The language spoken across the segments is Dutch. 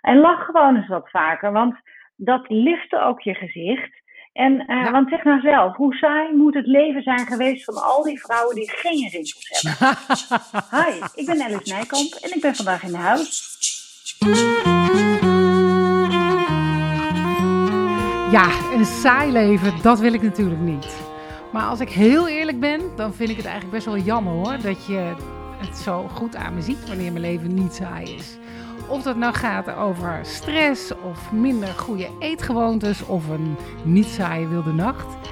En lach gewoon eens wat vaker, want dat lift ook je gezicht. En, uh, Want zeg nou zelf, hoe saai moet het leven zijn geweest van al die vrouwen die geen rimpels hebben? Hi, ik ben Alice Nijkamp en ik ben vandaag in de huis. Ja, een saai leven, dat wil ik natuurlijk niet. Maar als ik heel eerlijk ben, dan vind ik het eigenlijk best wel jammer hoor. Dat je het zo goed aan me ziet wanneer mijn leven niet saai is. Of dat nou gaat over stress of minder goede eetgewoontes of een niet saaie wilde nacht.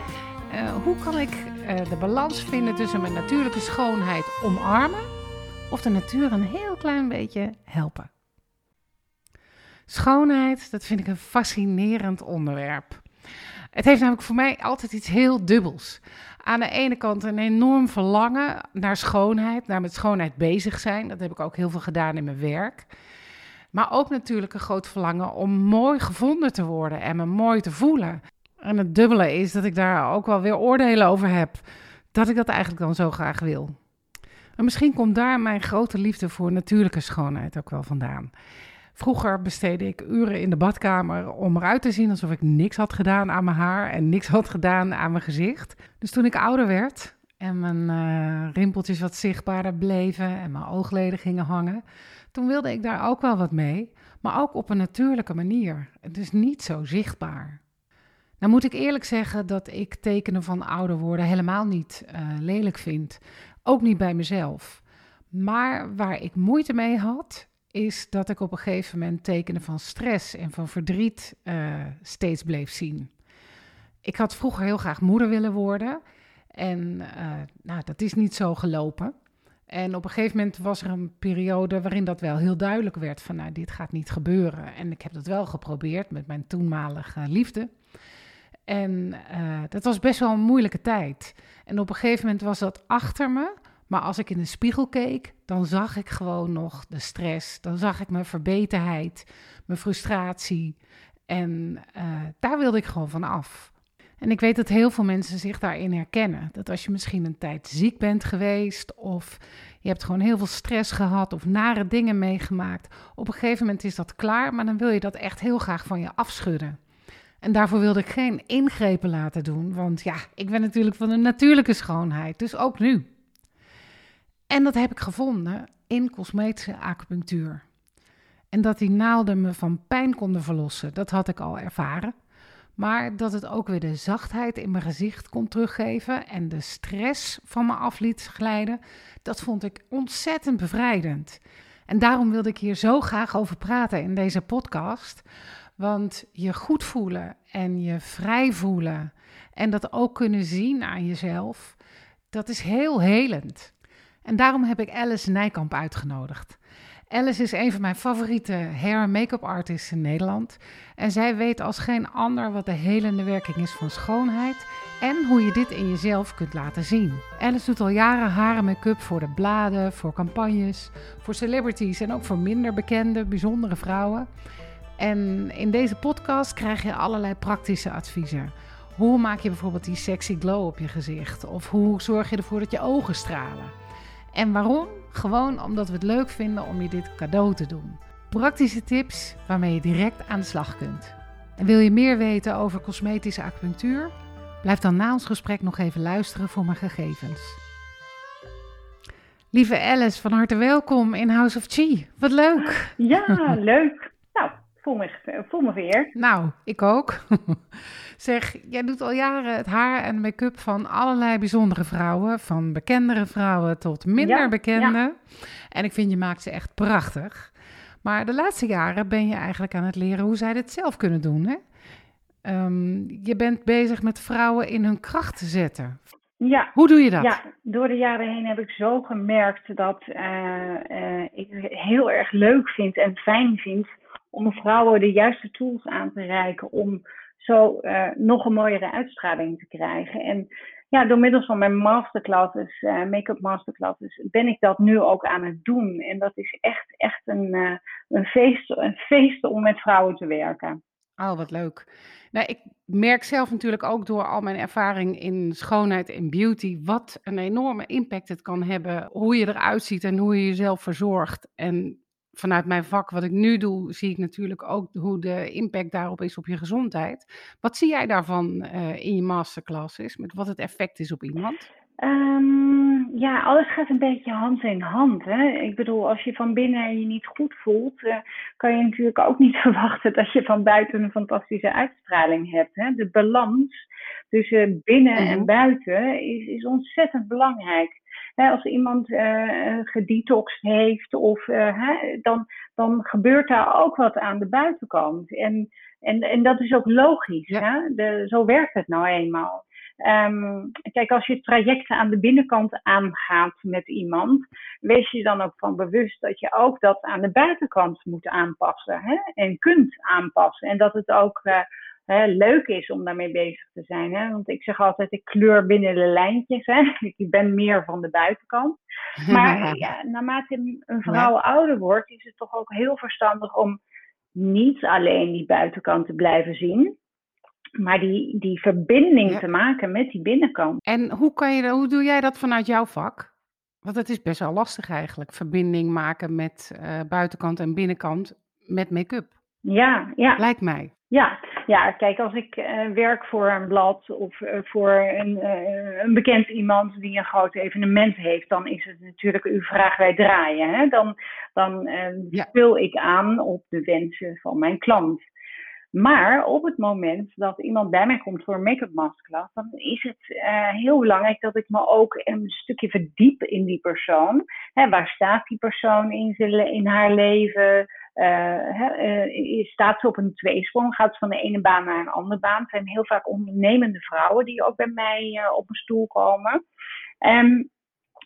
Uh, hoe kan ik uh, de balans vinden tussen mijn natuurlijke schoonheid omarmen of de natuur een heel klein beetje helpen? Schoonheid, dat vind ik een fascinerend onderwerp. Het heeft namelijk voor mij altijd iets heel dubbels. Aan de ene kant een enorm verlangen naar schoonheid, naar met schoonheid bezig zijn. Dat heb ik ook heel veel gedaan in mijn werk. Maar ook natuurlijk een groot verlangen om mooi gevonden te worden en me mooi te voelen. En het dubbele is dat ik daar ook wel weer oordelen over heb. Dat ik dat eigenlijk dan zo graag wil. En misschien komt daar mijn grote liefde voor natuurlijke schoonheid ook wel vandaan. Vroeger besteedde ik uren in de badkamer om eruit te zien alsof ik niks had gedaan aan mijn haar en niks had gedaan aan mijn gezicht. Dus toen ik ouder werd en mijn uh, rimpeltjes wat zichtbaarder bleven en mijn oogleden gingen hangen, toen wilde ik daar ook wel wat mee, maar ook op een natuurlijke manier. Dus niet zo zichtbaar. Nou moet ik eerlijk zeggen dat ik tekenen van ouder worden helemaal niet uh, lelijk vind. Ook niet bij mezelf. Maar waar ik moeite mee had, is dat ik op een gegeven moment tekenen van stress en van verdriet uh, steeds bleef zien. Ik had vroeger heel graag moeder willen worden. En uh, nou, dat is niet zo gelopen. En op een gegeven moment was er een periode waarin dat wel heel duidelijk werd van nou, dit gaat niet gebeuren. En ik heb dat wel geprobeerd met mijn toenmalige liefde. En uh, dat was best wel een moeilijke tijd. En op een gegeven moment was dat achter me. Maar als ik in de spiegel keek, dan zag ik gewoon nog de stress. Dan zag ik mijn verbeterheid, mijn frustratie. En uh, daar wilde ik gewoon van af. En ik weet dat heel veel mensen zich daarin herkennen. Dat als je misschien een tijd ziek bent geweest of je hebt gewoon heel veel stress gehad of nare dingen meegemaakt. Op een gegeven moment is dat klaar, maar dan wil je dat echt heel graag van je afschudden. En daarvoor wilde ik geen ingrepen laten doen, want ja, ik ben natuurlijk van de natuurlijke schoonheid, dus ook nu. En dat heb ik gevonden in cosmetische acupunctuur. En dat die naalden me van pijn konden verlossen, dat had ik al ervaren. Maar dat het ook weer de zachtheid in mijn gezicht kon teruggeven en de stress van me af liet glijden, dat vond ik ontzettend bevrijdend. En daarom wilde ik hier zo graag over praten in deze podcast. Want je goed voelen en je vrij voelen en dat ook kunnen zien aan jezelf, dat is heel helend. En daarom heb ik Alice Nijkamp uitgenodigd. Alice is een van mijn favoriete hair- en make-up artists in Nederland. En zij weet als geen ander wat de helende werking is van schoonheid en hoe je dit in jezelf kunt laten zien. Alice doet al jaren haar en make-up voor de bladen, voor campagnes, voor celebrities en ook voor minder bekende, bijzondere vrouwen. En in deze podcast krijg je allerlei praktische adviezen. Hoe maak je bijvoorbeeld die sexy glow op je gezicht? Of hoe zorg je ervoor dat je ogen stralen? En waarom? Gewoon omdat we het leuk vinden om je dit cadeau te doen. Praktische tips waarmee je direct aan de slag kunt. En wil je meer weten over cosmetische acupunctuur? Blijf dan na ons gesprek nog even luisteren voor mijn gegevens. Lieve Alice, van harte welkom in House of Chi. Wat leuk! Ja, leuk. Nou, voel me, voel me weer. Nou, ik ook. zeg, jij doet al jaren het haar en make-up van allerlei bijzondere vrouwen. Van bekendere vrouwen tot minder ja, bekende. Ja. En ik vind je maakt ze echt prachtig. Maar de laatste jaren ben je eigenlijk aan het leren hoe zij dit zelf kunnen doen. Hè? Um, je bent bezig met vrouwen in hun kracht te zetten. Ja. Hoe doe je dat? Ja, door de jaren heen heb ik zo gemerkt dat uh, uh, ik het heel erg leuk vind en fijn vind om vrouwen de juiste tools aan te reiken om zo uh, nog een mooiere uitstraling te krijgen. En ja, door middel van mijn masterclasses, uh, make-up masterclasses, ben ik dat nu ook aan het doen. En dat is echt, echt een, uh, een, feest, een feest om met vrouwen te werken. Oh, wat leuk. Nou, ik merk zelf natuurlijk ook door al mijn ervaring in schoonheid en beauty, wat een enorme impact het kan hebben, hoe je eruit ziet en hoe je jezelf verzorgt. En vanuit mijn vak, wat ik nu doe, zie ik natuurlijk ook hoe de impact daarop is op je gezondheid. Wat zie jij daarvan uh, in je masterclasses, met wat het effect is op iemand? Um, ja, alles gaat een beetje hand in hand. Hè? Ik bedoel, als je van binnen je niet goed voelt, uh, kan je natuurlijk ook niet verwachten dat je van buiten een fantastische uitstraling hebt. Hè? De balans tussen binnen en mhm. buiten is, is ontzettend belangrijk. Hè, als iemand uh, gedetoxed heeft, of, uh, hè, dan, dan gebeurt daar ook wat aan de buitenkant. En, en, en dat is ook logisch. Hè? De, zo werkt het nou eenmaal. Um, kijk, als je trajecten aan de binnenkant aangaat met iemand, wees je dan ook van bewust dat je ook dat aan de buitenkant moet aanpassen hè? en kunt aanpassen. En dat het ook uh, hè, leuk is om daarmee bezig te zijn. Hè? Want ik zeg altijd, ik kleur binnen de lijntjes. Hè? Ik ben meer van de buitenkant. Maar ja, naarmate een vrouw ouder wordt, is het toch ook heel verstandig om niet alleen die buitenkant te blijven zien. Maar die, die verbinding te maken met die binnenkant. En hoe, kan je, hoe doe jij dat vanuit jouw vak? Want het is best wel lastig eigenlijk, verbinding maken met uh, buitenkant en binnenkant met make-up. Ja, ja. Lijkt mij. Ja, ja, kijk, als ik uh, werk voor een blad of uh, voor een, uh, een, bekend iemand die een groot evenement heeft, dan is het natuurlijk uw vraag wij draaien. Hè? Dan, dan ja. vul ik aan op de wensen van mijn klant. Maar op het moment dat iemand bij mij komt voor een make-up masterclass, dan is het heel belangrijk dat ik me ook een stukje verdiep in die persoon. Hè, waar staat die persoon in, zijn, in haar leven? Uh, staat ze op een tweesprong, gaat ze van de ene baan naar een andere baan. Het zijn heel vaak ondernemende vrouwen die ook bij mij uh, op een stoel komen. Um,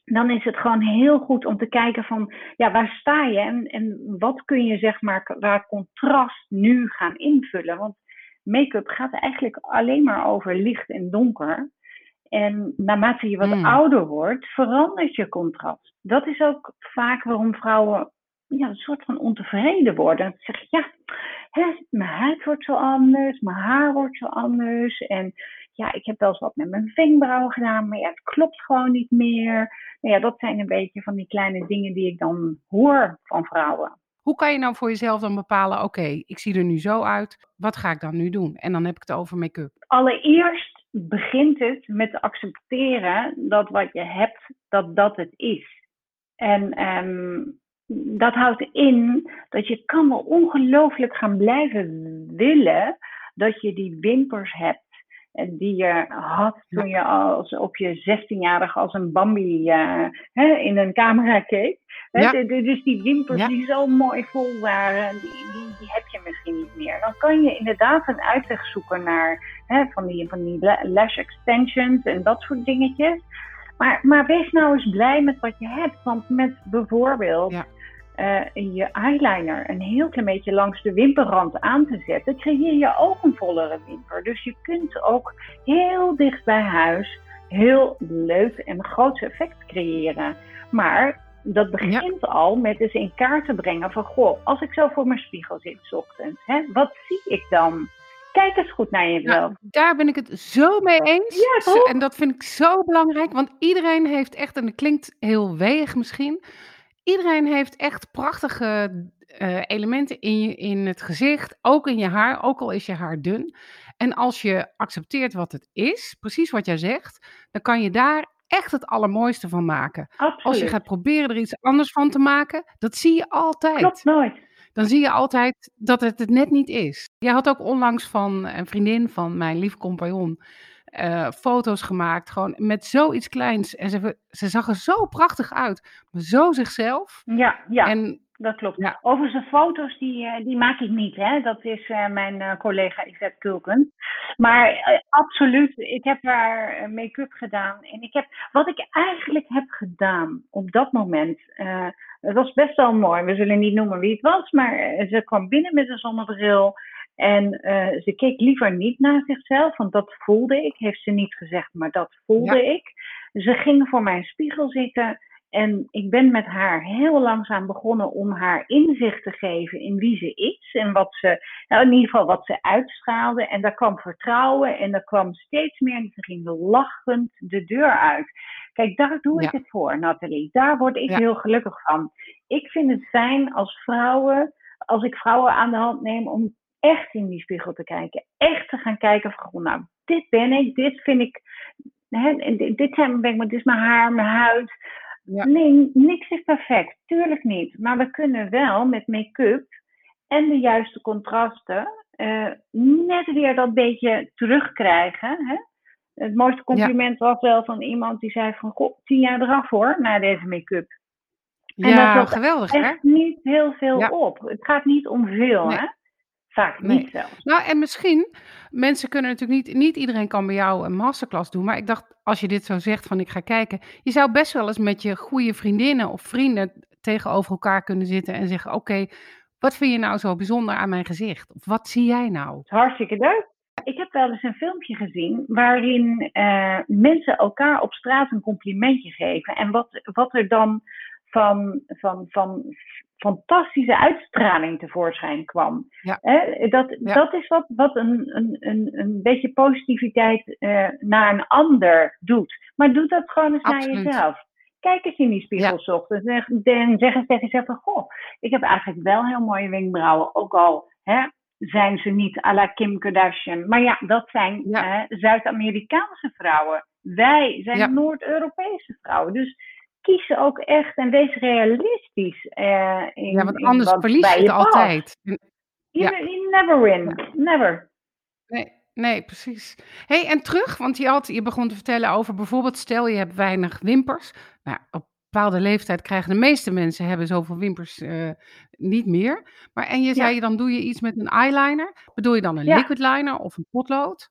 dan is het gewoon heel goed om te kijken van, ja, waar sta je en, en wat kun je zeg maar waar contrast nu gaan invullen. Want make-up gaat eigenlijk alleen maar over licht en donker. En naarmate je wat hmm. ouder wordt, verandert je contrast. Dat is ook vaak waarom vrouwen ja, een soort van ontevreden worden. Dan zeg je, ja, hè, mijn huid wordt zo anders, mijn haar wordt zo anders. En ja, ik heb wel eens wat met mijn wenkbrauwen gedaan, maar ja, het klopt gewoon niet meer. Nou ja, dat zijn een beetje van die kleine dingen die ik dan hoor van vrouwen. Hoe kan je nou voor jezelf dan bepalen, oké, ik zie er nu zo uit, wat ga ik dan nu doen? En dan heb ik het over make-up. Allereerst begint het met te accepteren dat wat je hebt, dat dat het is. En um, dat houdt in dat je kan wel ongelooflijk gaan blijven willen dat je die wimpers hebt. En die je had toen je als, op je 16-jarige als een Bambi uh, hè, in een camera keek. Ja. dus die wimpers die zo mooi vol waren, die, die, die, heb je misschien niet meer. Dan kan je inderdaad een uitweg zoeken naar hè, van, die, van die lash extensions en dat soort dingetjes. Maar, maar wees nou eens blij met wat je hebt. Want met bijvoorbeeld ja uh, je eyeliner een heel klein beetje langs de wimperrand aan te zetten, creëer je ook een vollere wimper. Dus je kunt ook heel dicht bij huis heel leuk en groot effect creëren. Maar dat begint al met eens in kaart te brengen van, goh, als ik zo voor mijn spiegel zit s ochtends, hè, wat zie ik dan? Kijk eens goed naar jezelf. Nou, daar ben ik het zo mee eens. Ja? En dat vind ik zo belangrijk, want iedereen heeft echt, en dat klinkt heel weeg misschien, Iedereen heeft echt prachtige uh, elementen in, je, in het gezicht, ook in je haar, ook al is je haar dun. En als je accepteert wat het is, precies wat jij zegt, dan kan je daar echt het allermooiste van maken. Absoluut. Als je gaat proberen er iets anders van te maken, dat zie je altijd. Klopt nooit. Dan zie je altijd dat het het net niet is. Jij had ook onlangs van een vriendin van mijn lief compagnon uh, foto's gemaakt. Gewoon met zoiets kleins. En ze, ze zag er zo prachtig uit. Maar zo zichzelf. Ja, ja. En, dat klopt. Ja. Overigens, de foto's die, eh, die maak ik niet. Hè? Dat is uh, mijn uh, collega Yvette Kulken. Maar absoluut, ik heb haar make-up gedaan. En ik heb, wat ik eigenlijk heb gedaan op dat moment. het was best wel mooi. We zullen niet noemen wie het was. Maar ze kwam binnen met een zonnebril. En uh, ze keek liever niet naar zichzelf, want dat voelde ik. Heeft ze niet gezegd, maar dat voelde ik. Ze ging voor mijn spiegel zitten En ik ben met haar heel langzaam begonnen om haar inzicht te geven in wie ze is en wat ze, nou in ieder geval wat ze uitstraalde. En daar kwam vertrouwen en daar kwam steeds meer. En ze ging lachend de deur uit. Kijk, daar doe ik het voor, Nathalie. Daar word ik heel gelukkig van. Ik vind het fijn als vrouwen, als ik vrouwen aan de hand neem om echt in die spiegel te kijken. Echt te gaan kijken van, nou, dit ben ik, dit vind ik, hè, dit, zijn, dit is mijn haar, mijn huid. Nee, niks is perfect, tuurlijk niet. Maar we kunnen wel met make-up en de juiste contrasten uh, net weer dat beetje terugkrijgen. Hè? Het mooiste compliment was wel van iemand die zei van, goh, tien jaar eraf hoor, na deze make-up. En ja, dat geweldig echt hè? niet heel veel op. Het gaat niet om veel, hè? Vaak niet zelfs. Nou, en misschien, mensen kunnen natuurlijk niet, niet iedereen kan bij jou een masterclass doen. Maar ik dacht, als je dit zo zegt van ik ga kijken. Je zou best wel eens met je goede vriendinnen of vrienden tegenover elkaar kunnen zitten en zeggen, oké, wat vind je nou zo bijzonder aan mijn gezicht? Of wat zie jij nou? Hartstikke leuk. Ik heb wel eens een filmpje gezien waarin uh, mensen elkaar op straat een complimentje geven. En wat, wat er dan van, van, van fantastische uitstraling tevoorschijn kwam. Ja. dat, dat is wat, wat een, een, een, een beetje positiviteit uh, naar een ander doet. Maar doe dat gewoon eens naar jezelf. Kijk eens in die spiegel ja. ochtends en zeg eens tegen jezelf van... Goh, ik heb eigenlijk wel heel mooie wenkbrauwen. Ook al hè, zijn ze niet à la Kim Kardashian. Maar ja, dat zijn. Zuid-Amerikaanse vrouwen. Wij zijn Noord-Europese vrouwen. Dus kies ook echt en wees realistisch. Uh, in, ja, want anders verlies je het altijd. Ja. You, never win. Never. Nee, nee, precies. hey, en terug, want je, had, je begon te vertellen over bijvoorbeeld, stel je hebt weinig wimpers. Nou, op bepaalde leeftijd krijgen de meeste mensen hebben zoveel wimpers uh, niet meer. Maar en je zei, dan doe je iets met een eyeliner. Bedoel je dan een liquid liner of een potlood?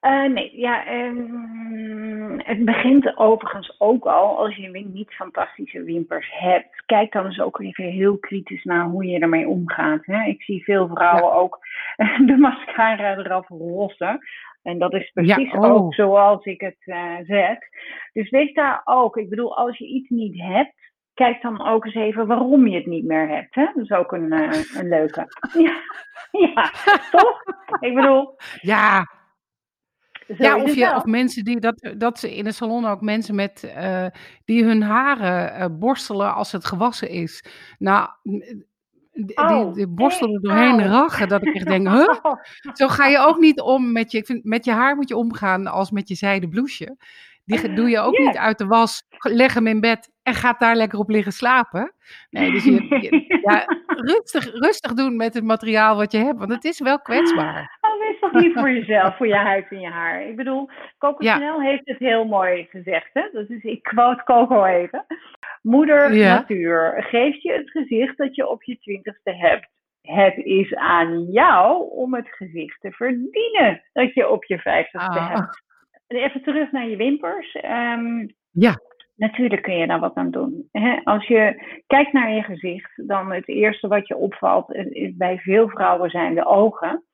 Uh, nee, ja, um, het begint overigens ook al als je niet fantastische wimpers hebt. Kijk dan eens ook even heel kritisch naar hoe je ermee omgaat. Hè? Ik zie veel vrouwen ook de mascara eraf rossen. En dat is precies oh. ook zoals ik het uh, zeg. Dus wees daar ook. Ik bedoel, als je iets niet hebt, kijk dan ook eens even waarom je het niet meer hebt. Hè? Dat is ook een, uh, een leuke. ja, ja, toch? Ik bedoel. Ja, ja, of, je, of mensen die dat, dat ze in de salon ook mensen met uh, die hun haren uh, borstelen als het gewassen is. Nou, die, oh, die borstelen doorheen oh. rachen. Dat ik echt denk, huh? Zo ga je ook niet om met je. Ik vind, met je haar moet je omgaan als met je zijde blouseje. Die doe je ook niet uit de was, leg hem in bed en gaat daar lekker op liggen slapen. Nee, dus je, ja, rustig, rustig doen met het materiaal wat je hebt, want het is wel kwetsbaar. Oh, wees toch niet voor jezelf, voor je huid en je haar. Ik bedoel, Coco ja. Chanel heeft het heel mooi gezegd, hè? Dat is, ik quote Coco even. Moeder natuur geeft je het gezicht dat je op je twintigste hebt. Het is aan jou om het gezicht te verdienen dat je op je vijftigste ah. hebt. Even terug naar je wimpers. Um, ja. Natuurlijk kun je daar wat aan doen. als je kijkt naar je gezicht, dan het eerste wat je opvalt is bij veel vrouwen zijn de ogen.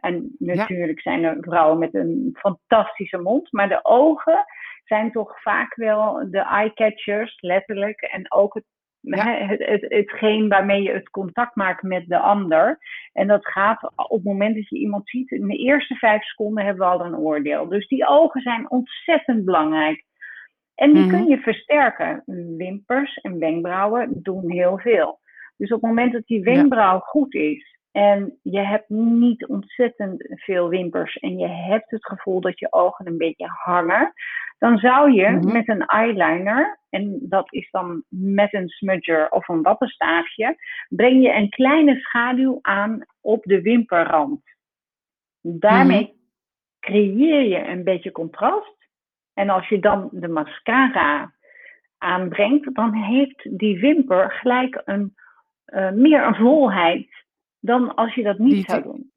en natuurlijk zijn er vrouwen met een fantastische mond, maar de ogen zijn toch vaak wel de eye-catchers, letterlijk. En ook het het, het, hetgeen waarmee je het contact maakt met de ander. En dat gaat op het moment dat je iemand ziet, in de eerste vijf seconden hebben we al een oordeel. Dus die ogen zijn ontzettend belangrijk. En die kun mhm. je versterken. Wimpers en wenkbrauwen doen heel veel. Dus op het moment dat die wenkbrauw goed is en je hebt niet ontzettend veel wimpers en je hebt het gevoel dat je ogen een beetje hangen, dan zou je mhm. met een eyeliner, en dat is dan met een smudger of een wappenstaafje, breng je een kleine schaduw aan op de wimperrand. Daarmee mhm. creëer je een beetje contrast. En als je dan de mascara aanbrengt, dan heeft die wimper gelijk een, uh, meer een volheid dan als je dat niet zou doen.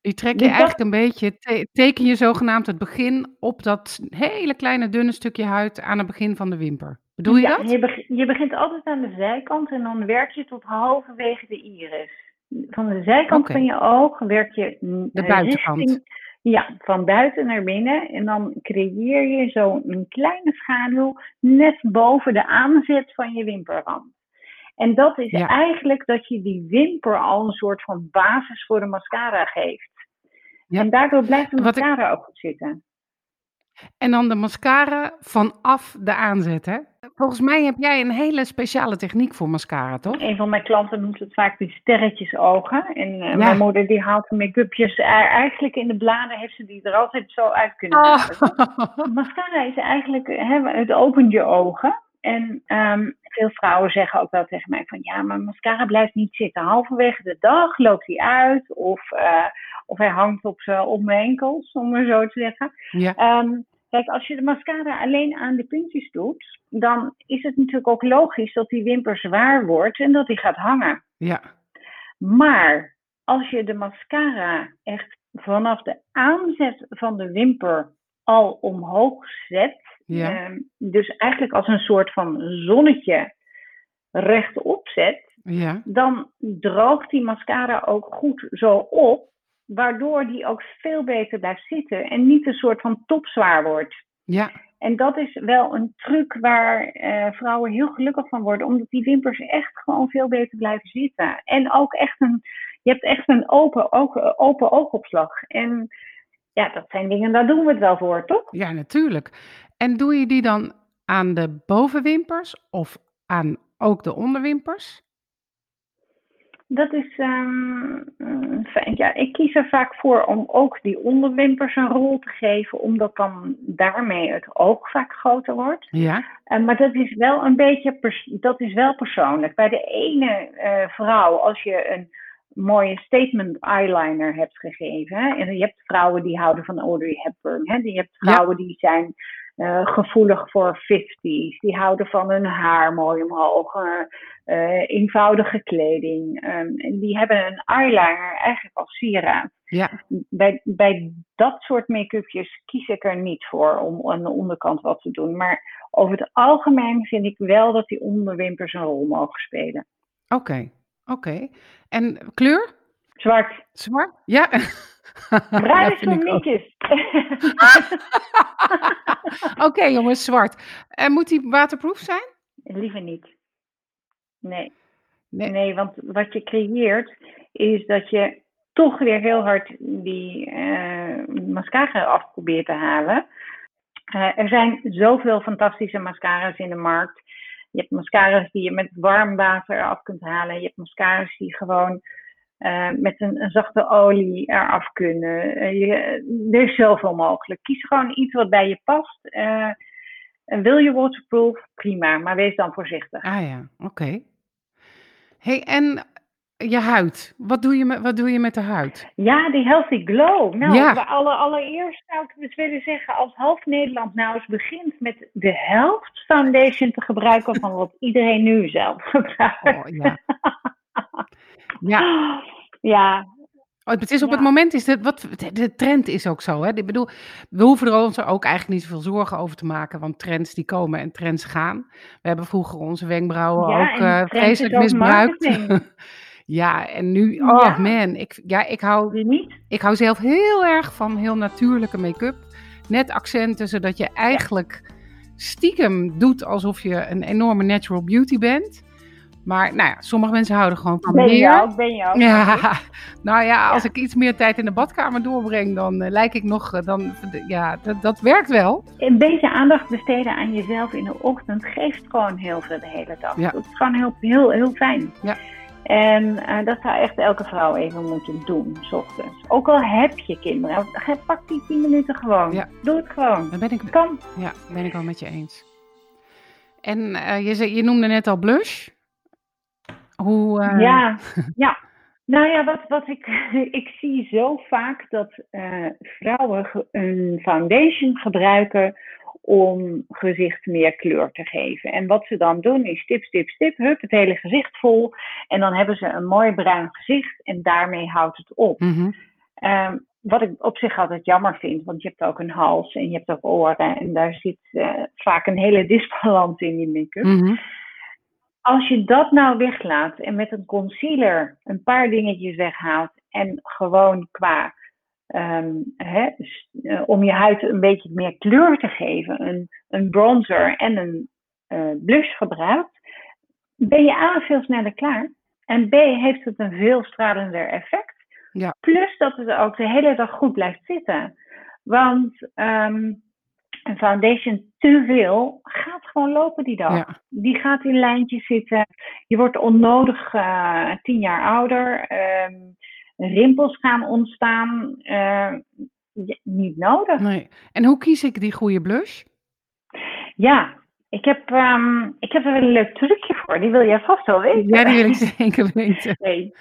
Die trek je dus eigenlijk een beetje, teken je zogenaamd het begin op dat hele kleine dunne stukje huid aan het begin van de wimper. Bedoel je ja, dat? Je, begint, je begint altijd aan de zijkant en dan werk je tot halverwege de iris. Van de zijkant van je oog werk je de buitenkant. Ja, van buiten naar binnen. En dan creëer je zo een kleine schaduw net boven de aanzet van je wimperrand. En dat is Ja. eigenlijk dat je die wimper al een soort van basis voor de mascara geeft. Ja. En daardoor blijft de ik- mascara ook goed zitten. En dan de mascara vanaf de aanzet, hè? Volgens mij heb jij een hele speciale techniek voor mascara, toch? Een van mijn klanten noemt het vaak die sterretjesogen. En eh, Ja. mijn moeder die haalt de make-upjes. eigenlijk in de bladen heeft ze die er altijd zo uit kunnen Oh. halen. Mascara is eigenlijk, hè, het opent je ogen. En ehm, veel vrouwen zeggen ook wel tegen mij van ja, maar mascara blijft niet zitten. Halverwege de dag loopt hij uit of, eh, of hij hangt op, op mijn enkels, om maar zo te zeggen. Ja, Ehm, kijk, als je de mascara alleen aan de puntjes doet, dan is het natuurlijk ook logisch dat die wimper zwaar wordt en dat die gaat hangen. ja, Maar als je de mascara echt vanaf de aanzet van de wimper al omhoog zet, Ja. ehm, dus eigenlijk als een soort van zonnetje rechtop zet, ja, dan droogt die mascara ook goed zo op, waardoor die ook veel beter blijft zitten en niet een soort van topzwaar wordt. ja, En dat is wel een truc waar eh, vrouwen heel gelukkig van worden, omdat die wimpers echt gewoon veel beter blijven zitten. En ook echt een, je hebt echt een open, oog, open oogopslag. En ja, dat zijn dingen, daar doen we het wel voor, toch? ja, natuurlijk. En doe je die dan aan de bovenwimpers of aan ook de onderwimpers? Dat is ehm, fijn. Ja, ik kies er vaak voor om ook die onderwimpers een rol te geven, omdat dan daarmee het oog vaak groter wordt. Ja, Eh, maar dat is wel een beetje dat is wel persoonlijk. Bij de ene eh, vrouw, als je een mooie statement eyeliner hebt gegeven. Hè, en je hebt vrouwen die houden van Audrey Hepburn. Hè, je hebt Ja. vrouwen die zijn eh, gevoelig voor 50s. Die houden van hun haar mooi omhoog. eh, eh, eenvoudige kleding. ehm, en die hebben een eyeliner eigenlijk als sieraad. ja, Bij, bij dat soort make-upjes kies ik er niet voor om aan de onderkant wat te doen. Maar over het algemeen vind ik wel dat die onderwimpers een rol mogen spelen. oké, oké. En kleur? Zwart. Zwart? Ja. Bruin Ja, is vind voor ik ook. mietjes. Oké, jongens, zwart. En moet die waterproof zijn? Liever niet. Nee. Nee. nee, want wat je creëert is dat je toch weer heel hard die eh, mascara af probeert te halen. Eh, er zijn zoveel fantastische mascara's in de markt. Je hebt mascara's die je met warm water af kunt halen. Je hebt mascara's die gewoon eh, met een, een zachte olie eraf kunnen. Eh, je, er is zoveel mogelijk. Kies gewoon iets wat bij je past. Eh, en wil je waterproof? Prima, maar wees dan voorzichtig. Ah ja, oké. hey, en je huid. Wat doe je, met, wat doe je met de huid? Ja, die Healthy Glow. Nou, Ja. alle, allereerst zou ik dus willen zeggen, als half Nederland nou eens begint met de helft foundation te gebruiken van wat iedereen nu zelf gebruikt. Oh, ja. Ja, Ja, Oh, het is op het moment is het wat de- trend is ook zo. Hè? Ik bedoel, we hoeven er ons er ook eigenlijk niet zoveel zorgen over te maken, want trends die komen en trends gaan. We hebben vroeger onze wenkbrauwen Ja, ook is vreselijk ook misbruikt. ja, en nu, oh Ja. man, ik, ja, ik hou? Ik hou zelf heel erg van heel natuurlijke make-up. Net accenten, zodat je eigenlijk stiekem doet alsof je een enorme natural beauty bent. Maar nou ja, sommige mensen houden gewoon van Ben je meer. ook, ben je ook. Ja, nou ja, als Ja. ik iets meer tijd in de badkamer doorbreng, dan eh, lijk ik nog, eh, dan, ja, dat, dat werkt wel. Een beetje aandacht besteden aan jezelf in de ochtend geeft gewoon heel veel de hele dag. Ja. Dat is gewoon heel, heel, heel fijn. Ja. En eh, dat zou echt elke vrouw even moeten doen, s ochtends. Ook al heb je kinderen, pak die 10 minuten gewoon. Ja. Doe het gewoon. Dan ben ik, Kan. ja, ben ik wel met je eens. En je, je noemde net al blush. Hoe, eh, Ja, ja. Nou ja, wat, wat ik, ik zie zo vaak dat eh, vrouwen een foundation gebruiken om gezicht meer kleur te geven. En wat ze dan doen is stip, stip, stip, hup, het hele gezicht vol. En dan hebben ze een mooi bruin gezicht en daarmee houdt het op. mhm, Ehm, wat ik op zich altijd jammer vind, want je hebt ook een hals en je hebt ook oren en daar zit eh, vaak een hele disbalans in je make-up. mhm. Als je dat nou weglaat en met een concealer een paar dingetjes weghaalt en gewoon qua ehm, hè, eh, om je huid een beetje meer kleur te geven, een, een bronzer en een eh, blush gebruikt, ben je A veel sneller klaar. En B heeft het een veel stralender effect. Ja. Plus dat het ook de hele dag goed blijft zitten. Want ehm, een foundation te veel gaat gewoon lopen die dag. Ja. Die gaat in lijntjes zitten. Je wordt onnodig eh, tien jaar ouder. Ehm, rimpels gaan ontstaan. Eh, ja, niet nodig. Nee. En hoe kies ik die goede blush? Ja, ik heb, ehm, ik heb er een leuk trucje voor. Die wil jij vast wel weten. Ja, die wil ik zeker weten. Nee.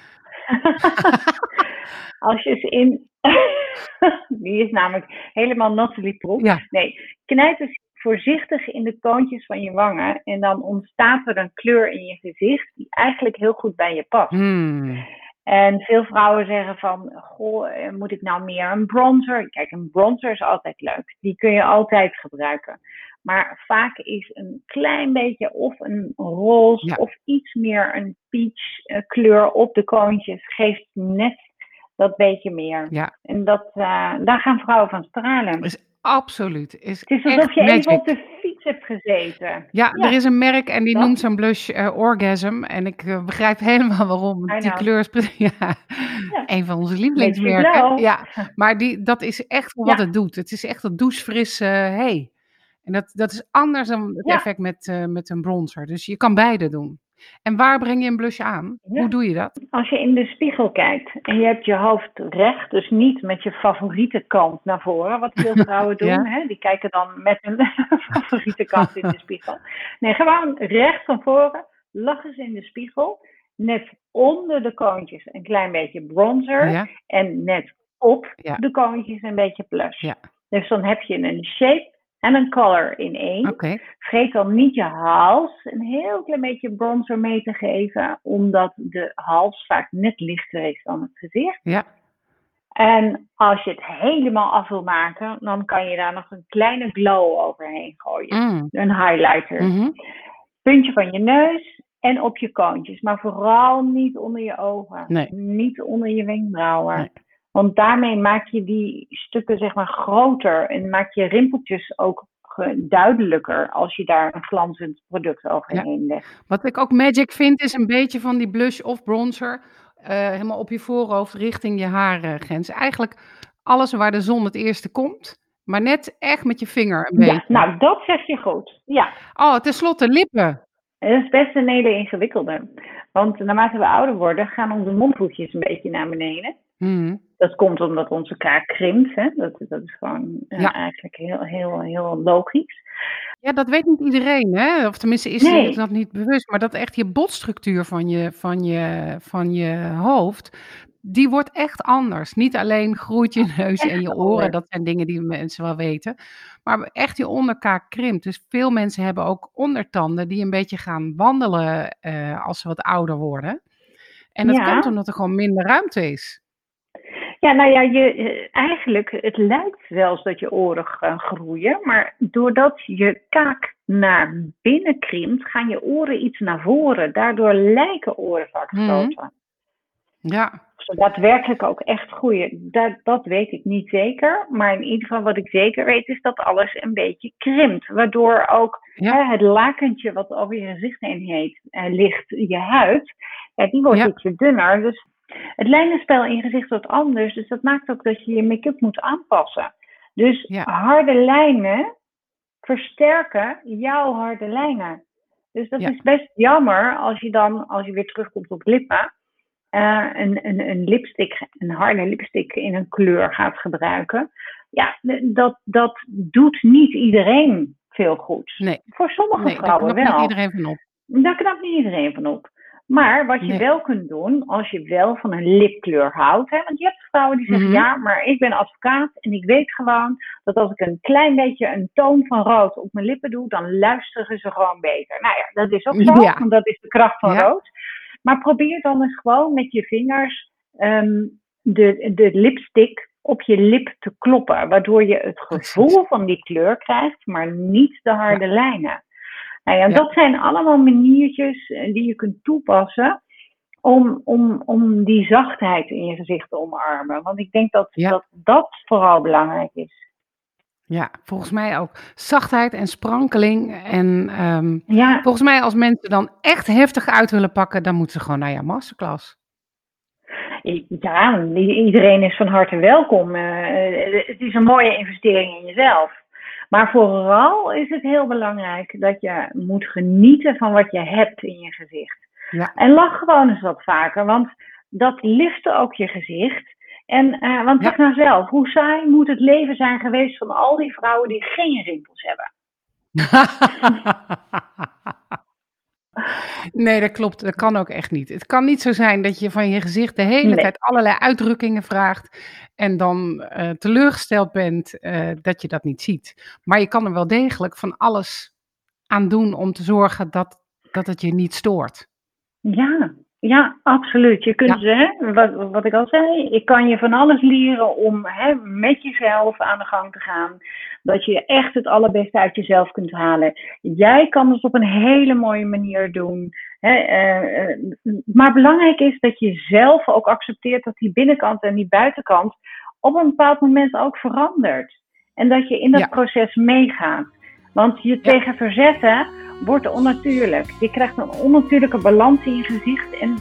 Als je ze in... die is namelijk helemaal Natalie Prop. Ja. Nee, knijp eens voorzichtig in de koontjes van je wangen. En dan ontstaat er een kleur in je gezicht die eigenlijk heel goed bij je past. Hmm. En veel vrouwen zeggen van, goh, eh, moet ik nou meer een bronzer? Kijk, een bronzer is altijd leuk. Die kun je altijd gebruiken. Maar vaak is een klein beetje of een roze Ja. of iets meer een peach eh, kleur op de koontjes geeft net dat beetje meer. Ja. En dat, eh, daar gaan vrouwen van stralen. Is absoluut. Is Het is alsof je even op de fiets hebt gezeten. Ja, Ja. er is een merk en die Dat. noemt zo'n blush eh, Orgasm. En ik eh, begrijp helemaal waarom. Die kleur is ja, Ja. een van onze lievelingsmerken. Ja, maar die, dat is echt wat het doet. Het is echt dat douchefris, eh hey. En dat, dat is anders dan het effect met, met een bronzer. Dus je kan beide doen. En waar breng je een blush aan? Ja. Hoe doe je dat? Als je in de spiegel kijkt en je hebt je hoofd recht, dus niet met je favoriete kant naar voren, wat veel vrouwen doen, Ja. hè? die kijken dan met hun favoriete kant in de spiegel. Nee, gewoon recht van voren, lachen ze in de spiegel, net onder de koontjes een klein beetje bronzer Ja? en net op de koontjes een beetje blush. Ja. Dus dan heb je een shape en een color in één. Vergeet dan niet je hals een heel klein beetje bronzer mee te geven, omdat de hals vaak net lichter is dan het gezicht. Ja. En als je het helemaal af wil maken, dan kan je daar nog een kleine glow overheen gooien. Mm. Een highlighter. Mhm. Puntje van je neus en op je koontjes. Maar vooral niet onder je ogen. Nee. Niet onder je wenkbrauwen. Nee. Want daarmee maak je die stukken zeg maar groter. En maak je rimpeltjes ook ge- duidelijker als je daar een glanzend product overheen legt. Wat ik ook magic vind, is een beetje van die blush of bronzer. eh, helemaal op je voorhoofd richting je haargrens. Eigenlijk alles waar de zon het eerste komt. Maar net echt met je vinger een Ja, beetje. nou dat zeg je goed. Ja, Oh, tenslotte lippen. En dat is best een hele ingewikkelde. Want naarmate we ouder worden, gaan onze mondhoekjes een beetje naar beneden. Mhm. Dat komt omdat onze kaak krimpt. Hè? Dat, dat is gewoon eh, Ja. eigenlijk heel, heel, heel logisch. Ja, dat weet niet iedereen, hè? Of tenminste is Nee. dat niet bewust. Maar dat echt je botstructuur van je, van je, van je hoofd, die wordt echt anders. Niet alleen groeit je neus en je oren, anders. dat zijn dingen die mensen wel weten. Maar echt je onderkaak krimpt. Dus veel mensen hebben ook ondertanden die een beetje gaan wandelen eh, als ze wat ouder worden. En dat Ja. komt omdat er gewoon minder ruimte is. Ja, nou ja, je, eh, eigenlijk, het lijkt zelfs dat je oren gaan groeien. Maar doordat je kaak naar binnen krimpt, gaan je oren iets naar voren. Daardoor lijken oren vaak Mhm. groter. Ja, Of ze daadwerkelijk ook echt groeien, dat, dat weet ik niet zeker. Maar in ieder geval wat ik zeker weet is dat alles een beetje krimpt. Waardoor ook Ja. hè, het lakentje wat over je gezicht heen heet, eh, ligt, je huid, ja, die wordt Ja. ietsje dunner. Dus het lijnenspel in je gezicht wordt anders. Dus dat maakt ook dat je je make-up moet aanpassen. Dus Ja. harde lijnen versterken jouw harde lijnen. Dus dat Ja. is best jammer als je dan, als je weer terugkomt op lippen, eh, een, een, een lipstick, een harde lipstick in een kleur gaat gebruiken. Ja, dat, dat doet niet iedereen veel goed. nee. Voor sommige Nee, daar vrouwen knapt wel. niet iedereen van op. Daar knapt niet iedereen van op. Maar wat je Nee. wel kunt doen, als je wel van een lipkleur houdt. Hè, want je hebt vrouwen die zeggen, Mhm. ja, maar ik ben advocaat en ik weet gewoon dat als ik een klein beetje een toon van rood op mijn lippen doe, dan luisteren ze gewoon beter. Nou ja, dat is ook zo, Ja. want dat is de kracht van Ja. rood. Maar probeer dan eens gewoon met je vingers ehm, de, de lipstick op je lip te kloppen. Waardoor je het gevoel van die kleur krijgt, maar niet de harde lijnen. Nou ja, Ja. dat zijn allemaal maniertjes eh, die je kunt toepassen om, om, om die zachtheid in je gezicht te omarmen. Want ik denk dat Ja. dat, dat vooral belangrijk is. Ja, volgens mij ook zachtheid en sprankeling. En ehm, Ja, volgens mij als mensen dan echt heftig uit willen pakken, dan moeten ze gewoon naar jouw masterclass. ja, iedereen is van harte welkom. Eh, het is een mooie investering in jezelf. Maar vooral is het heel belangrijk dat je moet genieten van wat je hebt in je gezicht. Ja. En lach gewoon eens wat vaker, want dat lift ook je gezicht. En, eh, want Ja. zeg nou zelf, hoe saai moet het leven zijn geweest van al die vrouwen die geen rimpels hebben? nee, dat klopt. Dat kan ook echt niet. Het kan niet zo zijn dat je van je gezicht de hele Nee. tijd allerlei uitdrukkingen vraagt en dan eh, teleurgesteld bent eh, dat je dat niet ziet. Maar je kan er wel degelijk van alles aan doen om te zorgen dat, dat het je niet stoort. Ja, ja, absoluut. Je kunt, hè, wat, wat ik al zei, ik kan je van alles leren om hè, met jezelf aan de gang te gaan. Dat je echt het allerbeste uit jezelf kunt halen. Jij kan het op een hele mooie manier doen. Hè, eh, eh, maar belangrijk is dat je zelf ook accepteert dat die binnenkant en die buitenkant op een bepaald moment ook verandert. En dat je in dat Ja. proces meegaat. Want je tegen verzetten wordt onnatuurlijk. Je krijgt een onnatuurlijke balans in je gezicht en,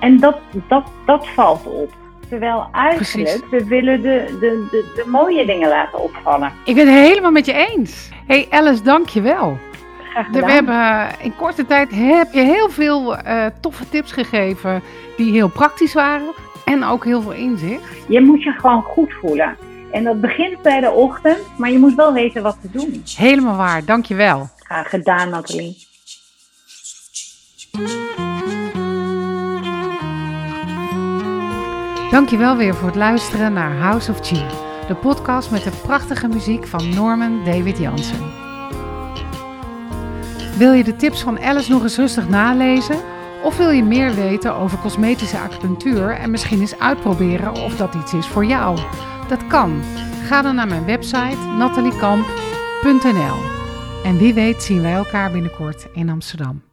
en dat, dat, dat valt op. Terwijl eigenlijk, we willen de, de, de, de mooie dingen laten opvallen. Ik ben het helemaal met je eens. hey Alice, dank je wel. Graag gedaan. we hebben eh, in korte tijd heb je heel veel eh, toffe tips gegeven die heel praktisch waren en ook heel veel inzicht. Je moet je gewoon goed voelen. En dat begint bij de ochtend, maar je moet wel weten wat te doen. Helemaal waar, dank je wel. Graag gedaan, Nathalie. Dank je wel weer voor het luisteren naar House of Chi, de podcast met de prachtige muziek van Norman David Jansen. Wil je de tips van Alice nog eens rustig nalezen? Of wil je meer weten over cosmetische acupunctuur en misschien eens uitproberen of dat iets is voor jou? Dat kan. Ga dan naar mijn website nataliekamp.nl. En wie weet zien wij elkaar binnenkort in Amsterdam.